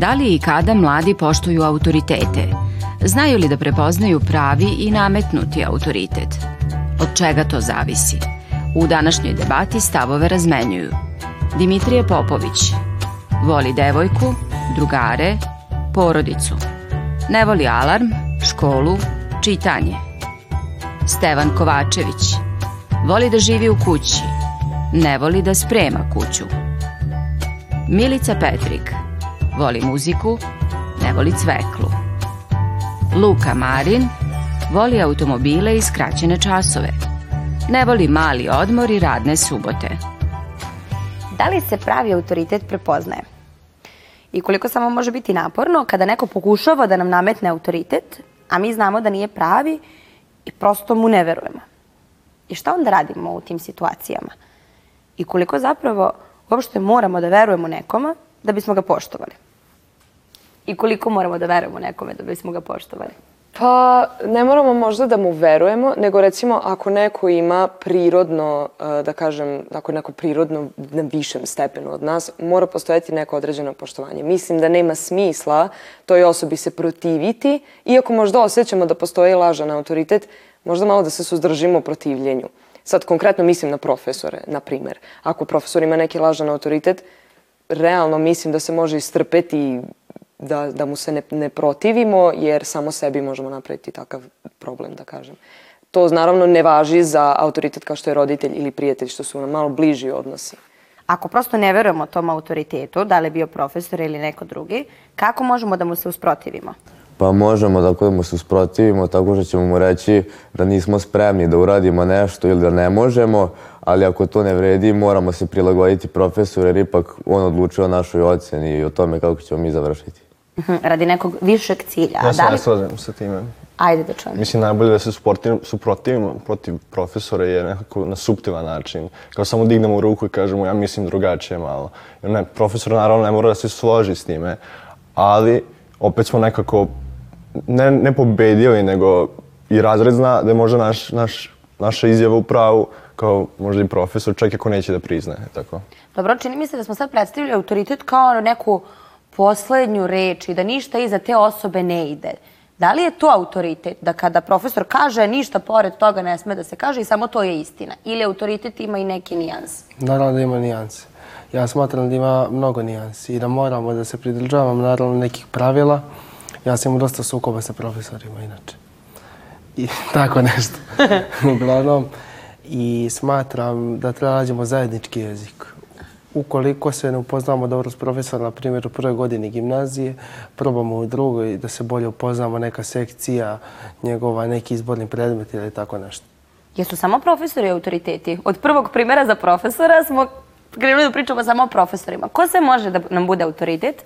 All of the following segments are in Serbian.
Da li i kada mladi poštuju autoritete? Znaju li da prepoznaju pravi i nametnuti autoritet? Od čega to zavisi? U današnjoj debati stavove razmenjuju. Dimitrije Popović voli devojku, drugare, porodicu. Ne voli alarm, školu, čitanje. Stevan Kovačević voli da živi u kući, ne voli da sprema kuću. Milica Petrik voli muziku, ne voli cveklu. Luka Marin voli automobile i skraćene časove. Ne voli mali odmor i radne subote. Da li se pravi autoritet prepoznaje? I koliko samo može biti naporno kada neko pokušava da nam nametne autoritet, a mi znamo da nije pravi i prosto mu ne verujemo. I šta onda radimo u tim situacijama? I koliko zapravo uopšte moramo da verujemo nekoma da bismo ga poštovali? I koliko moramo da verujemo nekome da bismo ga poštovali? Pa ne moramo možda da mu verujemo, nego recimo ako neko ima prirodno, eh, da kažem, ako neko prirodno na višem stepenu od nas, mora postojati neko određeno poštovanje. Mislim da nema smisla toj osobi se protiviti, iako možda osjećamo da postoji lažan autoritet, možda malo da se suzdržimo u protivljenju. Sad konkretno mislim na profesore, na primer. Ako profesor ima neki lažan autoritet, realno mislim da se može istrpeti da, da mu se ne, ne protivimo, jer samo sebi možemo napraviti takav problem, da kažem. To naravno ne važi za autoritet kao što je roditelj ili prijatelj, što su nam malo bliži odnosi. Ako prosto ne verujemo tom autoritetu, da li bio profesor ili neko drugi, kako možemo da mu se usprotivimo? Pa možemo da mu se usprotivimo tako što ćemo mu reći da nismo spremni da uradimo nešto ili da ne možemo, ali ako to ne vredi moramo se prilagoditi profesoru jer ipak on odlučuje o našoj oceni i o tome kako ćemo mi završiti. Mhm, Radi nekog višeg cilja. Ja se da ne li... slažem sa time. Ajde da čujem. Mislim, najbolje da se suprotiv- suprotivimo protiv profesora je nekako na suptivan način. Kao samo dignemo ruku i kažemo ja mislim drugačije malo. Jer ne, profesor naravno ne mora da se složi s time, ali opet smo nekako ne, ne pobedili, nego i razred zna da je možda naš, naš, naša izjava u pravu kao možda i profesor, čak ako neće da priznaje. Tako. Dobro, čini mi se da smo sad predstavili autoritet kao neku poslednju reč i da ništa iza te osobe ne ide. Da li je to autoritet? Da kada profesor kaže ništa pored toga ne sme da se kaže i samo to je istina? Ili autoritet ima i neki nijans? Naravno da ima nijanse. Ja smatram da ima mnogo nijansi i da moramo da se pridržavamo naravno nekih pravila. Ja sam imao dosta sukoba sa profesorima inače. I tako nešto. Uglavnom, i smatram da treba nađemo zajednički jezik. Ukoliko se ne upoznamo dobro s profesorom, na primjer u prvoj godini gimnazije, probamo u drugoj da se bolje upoznamo neka sekcija, njegova neki izborni predmet ili tako nešto. Jesu samo profesori autoriteti? Od prvog primjera za profesora smo krenuli da pričamo samo o profesorima. Ko se može da nam bude autoritet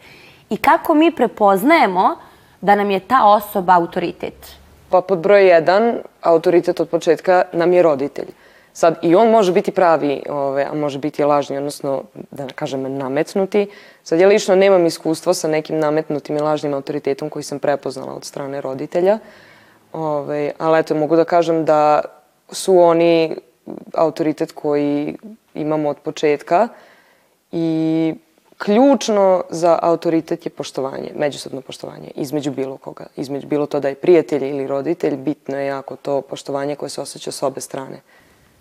i kako mi prepoznajemo da nam je ta osoba autoritet? Pa pod broj jedan, autoritet od početka nam je roditelj. Sad, i on može biti pravi, ove, a može biti lažni, odnosno, da kažem, nametnuti. Sad, ja lično nemam iskustva sa nekim nametnutim i lažnim autoritetom koji sam prepoznala od strane roditelja. Ove, ali eto, mogu da kažem da su oni autoritet koji imamo od početka i ključno za autoritet je poštovanje, međusobno poštovanje između bilo koga. Između bilo to da je prijatelj ili roditelj, bitno je jako to poštovanje koje se osjeća s obe strane.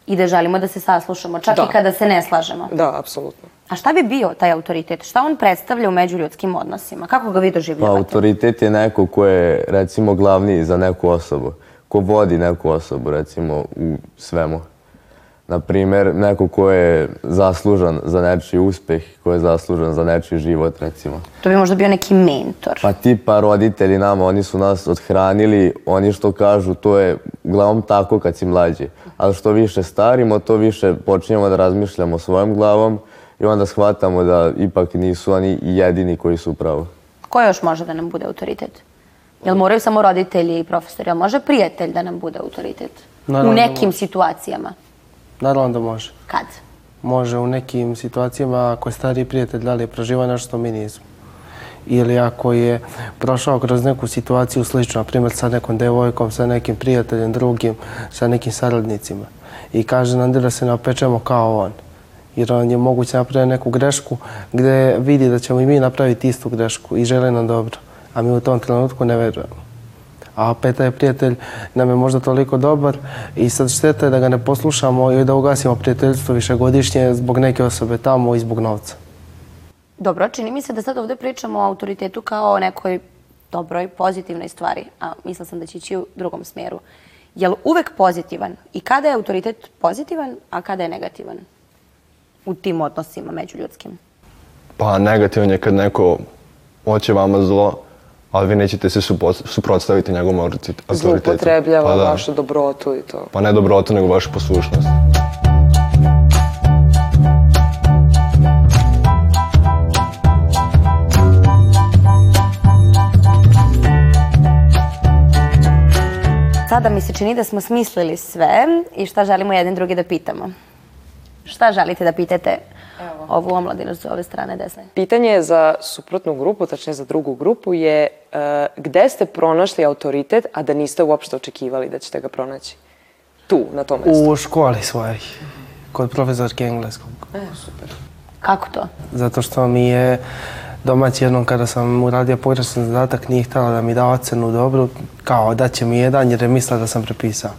I da želimo da se saslušamo, čak Da. i kada se ne slažemo. Da, apsolutno. A šta bi bio taj autoritet? Šta on predstavlja u međuljudskim odnosima? Kako ga vi Pa doživljavate? autoritet je neko ko je recimo glavni za neku osobu, ko vodi neku osobu recimo u svemu. Na primjer, neko ko je zaslužan za nečiji uspeh, ko je zaslužan za nečiji život recimo. To bi možda bio neki mentor. Pa tipa roditelji nama, oni su nas odhranili, oni što kažu, to je uglavnom tako kad si mlađi. Ali što više starimo, to više počinjemo da razmišljamo svojom glavom i onda shvatamo da ipak nisu oni jedini koji su upravo. Ko još može da nam bude autoritet? Jel moraju samo roditelji i profesori? Jel može prijatelj da nam bude autoritet? Naravno U da nekim situacijama. Naravno da može. Kad? Može u nekim situacijama ako je stari prijatelj da li je proživao nešto što mi nismo. Ili ako je prošao kroz neku situaciju sličnu, na primjer sa nekom devojkom, sa nekim prijateljem drugim, sa nekim saradnicima. I kaže nam da se ne opečemo kao on. Jer on je moguće napraviti neku grešku gdje vidi da ćemo i mi napraviti istu grešku i žele nam dobro. A mi u tom trenutku ne verujemo. A opet taj prijatelj nam je možda toliko dobar i sad šteta je da ga ne poslušamo i da ugasimo prijateljstvo višegodišnje zbog neke osobe tamo i zbog novca. Dobro, čini mi se da sad ovdje pričamo o autoritetu kao o nekoj dobroj, pozitivnoj stvari, a mislila sam da će ići u drugom smjeru. Je li uvek pozitivan? I kada je autoritet pozitivan, a kada je negativan? U tim odnosima međuljudskim. Pa negativan je kad neko hoće vama zlo, ali vi nećete se suprotstaviti njegovom autorite- autoritetu. Zloupotrebljava Pa da. vašu dobrotu i to. Pa ne dobrotu, nego vašu poslušnost. Sada mi se čini da smo smislili sve i šta želimo jedan drugi da pitamo. Šta želite da pitate ovu omladinu s ove strane desne? Pitanje za suprotnu grupu, tačnije za drugu grupu, je e, gde ste pronašli autoritet, a da niste uopšte očekivali da ćete ga pronaći? Tu, na tom mjestu. U školi svojoj, kod profesorke engleskog. E, super. Kako to? Zato što mi je domać jednom kada sam uradio pogrešan zadatak nije htjela da mi da ocenu dobru, kao da će mi jedan jer je mislila da sam prepisao.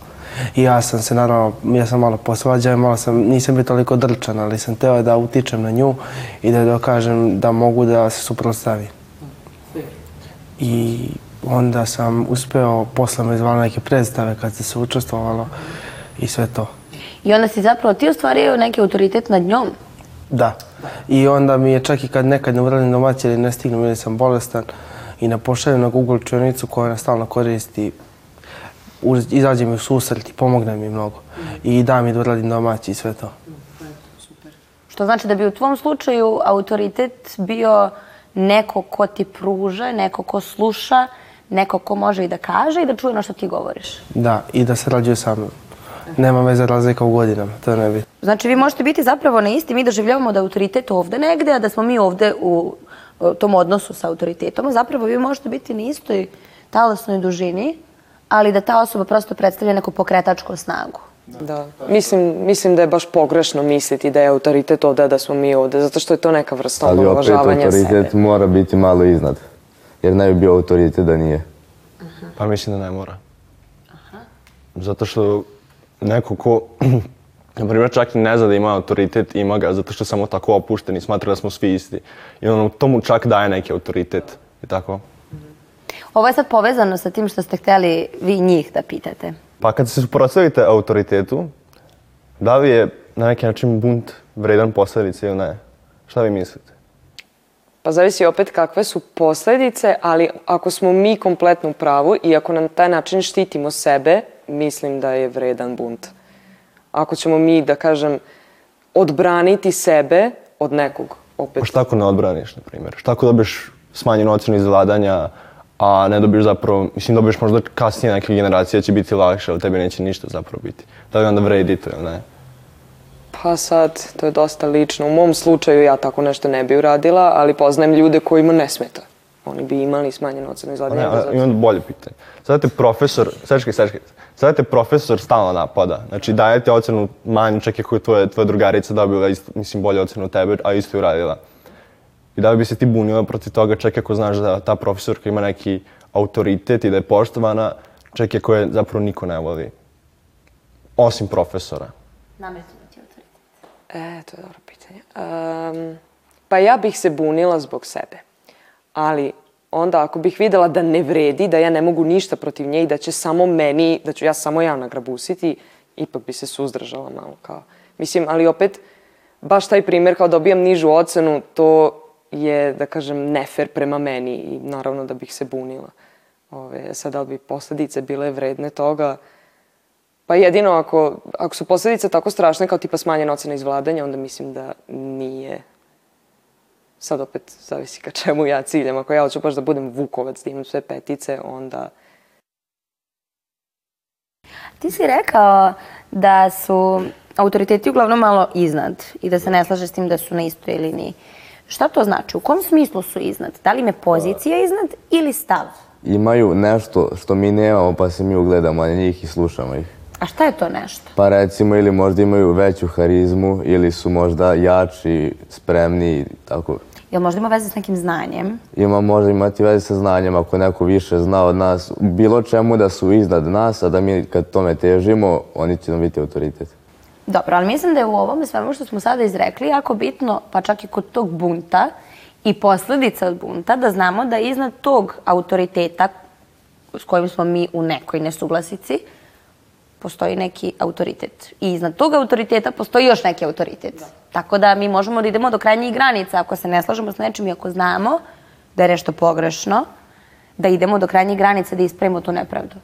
I ja sam se naravno, ja sam malo posvađao, malo sam, nisam bio toliko drčan, ali sam teo da utičem na nju i da dokažem da mogu da se suprotstavim. I onda sam uspeo, posle me zvala neke predstave kad se se učestvovalo i sve to. I onda si zapravo ti ostvario neki autoritet nad njom. Da. I onda mi je čak i kad nekad ne uradim domaće ili ne stignem ili sam bolestan i ne pošaljem na Google učionicu koja ona stalno koristi, uz- izađe mi u susret i pomogne mi mnogo. I da mi da uradim domaći i sve to. Što znači da bi u tvom slučaju autoritet bio neko ko ti pruža, neko ko sluša, neko ko može i da kaže i da čuje ono što ti govoriš. Da, i da sarađuje sa mnom. Nema veze razlika u godinama, to ne bi. Znači vi možete biti zapravo na isti, mi doživljavamo da je autoritet ovde negde, a da smo mi ovde u tom odnosu sa autoritetom, a zapravo vi možete biti na istoj talasnoj dužini, ali da ta osoba prosto predstavlja neku pokretačku snagu. Da. Mislim, mislim da je baš pogrešno misliti da je autoritet ovde, da smo mi ovde, zato što je to neka vrsta Ali opet autoritet sebe. mora biti malo iznad. Jer ne bi bio autoritet da nije. Pa mislim da ne mora. Zato što neko ko, na primjer, čak i ne zna da ima autoritet, ima ga zato što je samo tako opušten i smatra da smo svi isti. I on tomu čak daje neki autoritet. I tako. Ovo je sad povezano sa tim što ste htjeli vi njih da pitate. Pa kad se suprotstavite autoritetu, da li je na neki način bunt vredan posljedice ili ne? Šta vi mislite? Pa zavisi opet kakve su posljedice, ali ako smo mi kompletno u pravu i ako na taj način štitimo sebe, mislim da je vredan bunt. Ako ćemo mi, da kažem, odbraniti sebe od nekog, opet. Pa šta ako ne odbraniš, na primjer? Šta ako dobiješ smanjenu ocenu iz vladanja, a ne dobiješ zapravo, mislim dobiješ možda kasnije neke generacije će biti lakše, ali tebi neće ništa zapravo biti. Da li onda vredi to ili ne? Pa sad, to je dosta lično. U mom slučaju ja tako nešto ne bi uradila, ali poznajem ljude kojima ne smeta. Oni bi imali smanjenu ocenu iz Pa ne, a, imam bolje pitanje. Sada te profesor, sečkaj, sečkaj, sada te profesor stalno napada. Znači daje ti ocenu manju, čak i ako je tvoja, tvoja drugarica dobila isto, mislim, bolju ocenu od tebe, a isto je uradila. I da li bi se ti bunila protiv toga, čak ako znaš da ta profesorka ima neki autoritet i da je poštovana, čak ako je zapravo niko ne voli. Osim profesora. Nametnuti autoritet. E, to je dobro pitanje. Em, pa ja bih se bunila zbog sebe. Ali onda ako bih videla da ne vredi, da ja ne mogu ništa protiv nje i da će samo meni, da ću ja samo ja nagrabusiti, ipak bi se suzdržala malo kao. Mislim, ali opet, baš taj primjer kao dobijam nižu ocenu, to je, da kažem, nefer prema meni i naravno da bih se bunila. Ove, sad, da li bi posljedice bile vredne toga? Pa jedino ako, ako su posljedice tako strašne kao tipa smanjena ocena iz vladanja, onda mislim da nije Sad opet zavisi ka čemu ja ciljam. Ako ja hoću baš da budem Vukovac, da imam sve petice, onda... Ti si rekao da su autoriteti uglavnom malo iznad i da se ne slaže s tim da su na istoj liniji. Šta to znači? U kom smislu su iznad? Da li im je pozicija iznad ili stav? Imaju nešto što mi nemamo pa se mi ugledamo na njih i slušamo ih. A šta je to nešto? Pa recimo ili možda imaju veću harizmu ili su možda jači, spremni, tako. Jel možda ima veze s nekim znanjem? Ima možda imati veze sa znanjem ako neko više zna od nas, bilo čemu da su iznad nas, a da mi kad tome težimo, oni će nam biti autoritet. Dobro, ali mislim da je u ovome svemu što smo sada izrekli jako bitno, pa čak i kod tog bunta i posledica od bunta, da znamo da iznad tog autoriteta s kojim smo mi u nekoj nesuglasici, postoji neki autoritet. I iznad tog autoriteta postoji još neki autoritet. Tako da mi možemo da idemo do krajnjih granica ako se ne slažemo s nečim i ako znamo da je nešto pogrešno, da idemo do krajnjih granica da ispravimo tu nepravdu.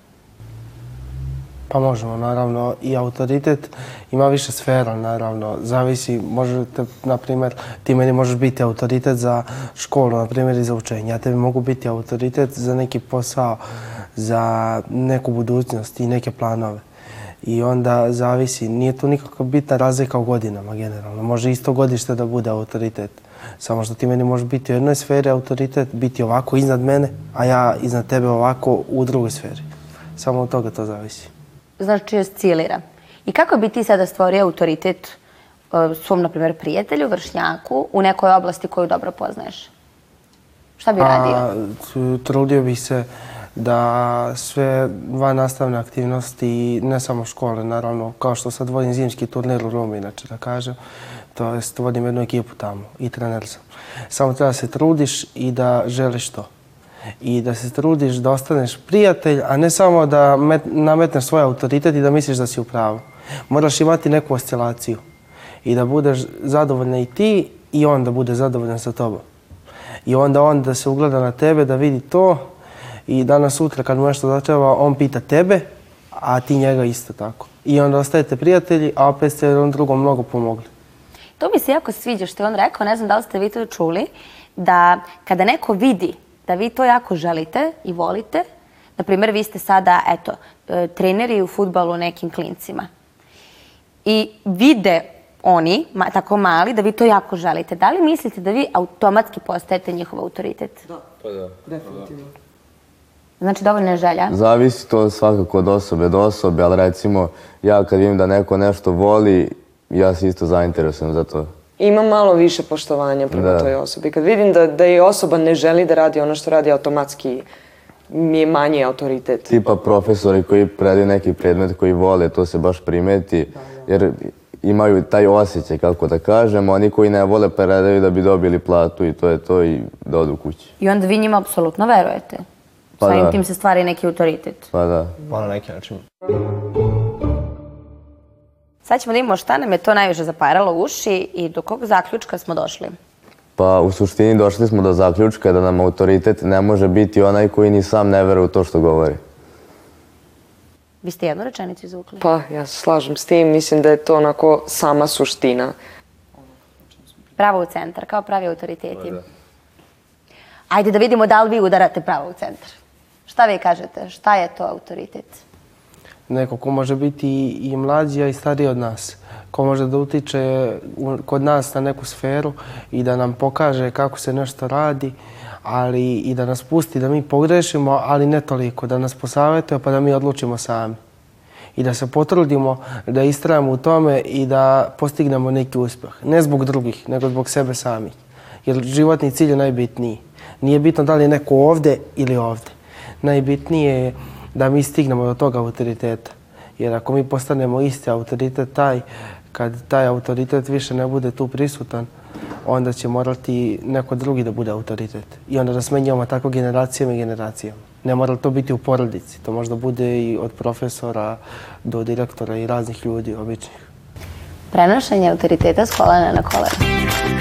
Pa možemo, naravno, i autoritet ima više sfera, naravno, zavisi, možete, na primjer, ti meni možeš biti autoritet za školu, na primjer, i za učenje. Ja tebi mogu biti autoritet za neki posao, za neku budućnost i neke planove. I onda zavisi, nije tu nikakva bitna razlika u godinama generalno. Može isto godište da bude autoritet. Samo što ti meni može biti u jednoj sferi autoritet, biti ovako iznad mene, a ja iznad tebe ovako u drugoj sferi. Samo od toga to zavisi. Znači, oscilira. I kako bi ti sada stvorio autoritet uh, svom, na primjer, prijatelju, vršnjaku, u nekoj oblasti koju dobro poznaješ? Šta bi radio? A, t- trudio bih se da sve van nastavne aktivnosti, ne samo škole, naravno, kao što sad vodim zimski turnir u Rumi, inače da kažem, to jest vodim jednu ekipu tamo i trener sam. Samo treba se trudiš i da želiš to. I da se trudiš da ostaneš prijatelj, a ne samo da met, nametneš svoj autoritet i da misliš da si u pravu. Moraš imati neku oscilaciju i da budeš zadovoljna i ti i on da bude zadovoljan sa tobom. I onda on da se ugleda na tebe, da vidi to i danas sutra kad mu nešto zatreba, on pita tebe, a ti njega isto tako. I onda ostajete prijatelji, a opet ste jednom drugom mnogo pomogli. To mi se jako sviđa što je on rekao, ne znam da li ste vi to čuli, da kada neko vidi da vi to jako želite i volite, na primjer vi ste sada, eto, e, treneri u futbalu nekim klincima i vide oni, ma, tako mali, da vi to jako želite. Da li mislite da vi automatski postajete njihov autoritet? Da. Pa da. Znači, dovoljna je želja? Zavisi to svakako od osobe do osobe, ali recimo ja kad vidim da neko nešto voli, ja se isto zainteresujem za to. Imam malo više poštovanja prema Da. toj osobi. Kad vidim da, da je osoba ne želi da radi ono što radi, automatski mi je manji autoritet. Tipa profesori koji predaju neki predmet koji vole, to se baš primeti, jer imaju taj osjećaj, kako da kažem, oni koji ne vole predaju da bi dobili platu i to je to i da odu kući. I onda vi njima apsolutno verujete. Pa Samim da. tim se stvari neki autoritet. Pa da. Pa na neki način. Sad ćemo da imamo šta nam je to najviše zaparalo uši i do kog zaključka smo došli. Pa u suštini došli smo do zaključka da nam autoritet ne može biti onaj koji ni sam ne veruje u to što govori. Vi ste jednu rečenicu izvukli. Pa, ja se slažem s tim. Mislim da je to onako sama suština. Pravo u centar, kao pravi autoriteti. Ajde da vidimo da li vi udarate pravo u centar. Šta vi kažete? Šta je to autoritet? Neko ko može biti i, mlađi, a i stariji od nas. Ko može da utiče kod nas na neku sferu i da nam pokaže kako se nešto radi, ali i da nas pusti da mi pogrešimo, ali ne toliko, da nas posavetuje pa da mi odlučimo sami. I da se potrudimo da istrajamo u tome i da postignemo neki uspjeh. Ne zbog drugih, nego zbog sebe samih. Jer životni cilj je najbitniji. Nije bitno da li je neko ovde ili ovde. Najbitnije je da mi stignemo do toga autoriteta. Jer ako mi postanemo isti autoritet taj, kad taj autoritet više ne bude tu prisutan, onda će morati neko drugi da bude autoritet. I onda da smenjujemo tako generacijama i generacijama. Ne mora to biti u porodici, to možda bude i od profesora do direktora i raznih ljudi običnih. Prenošenje autoriteta s kolena na kolena.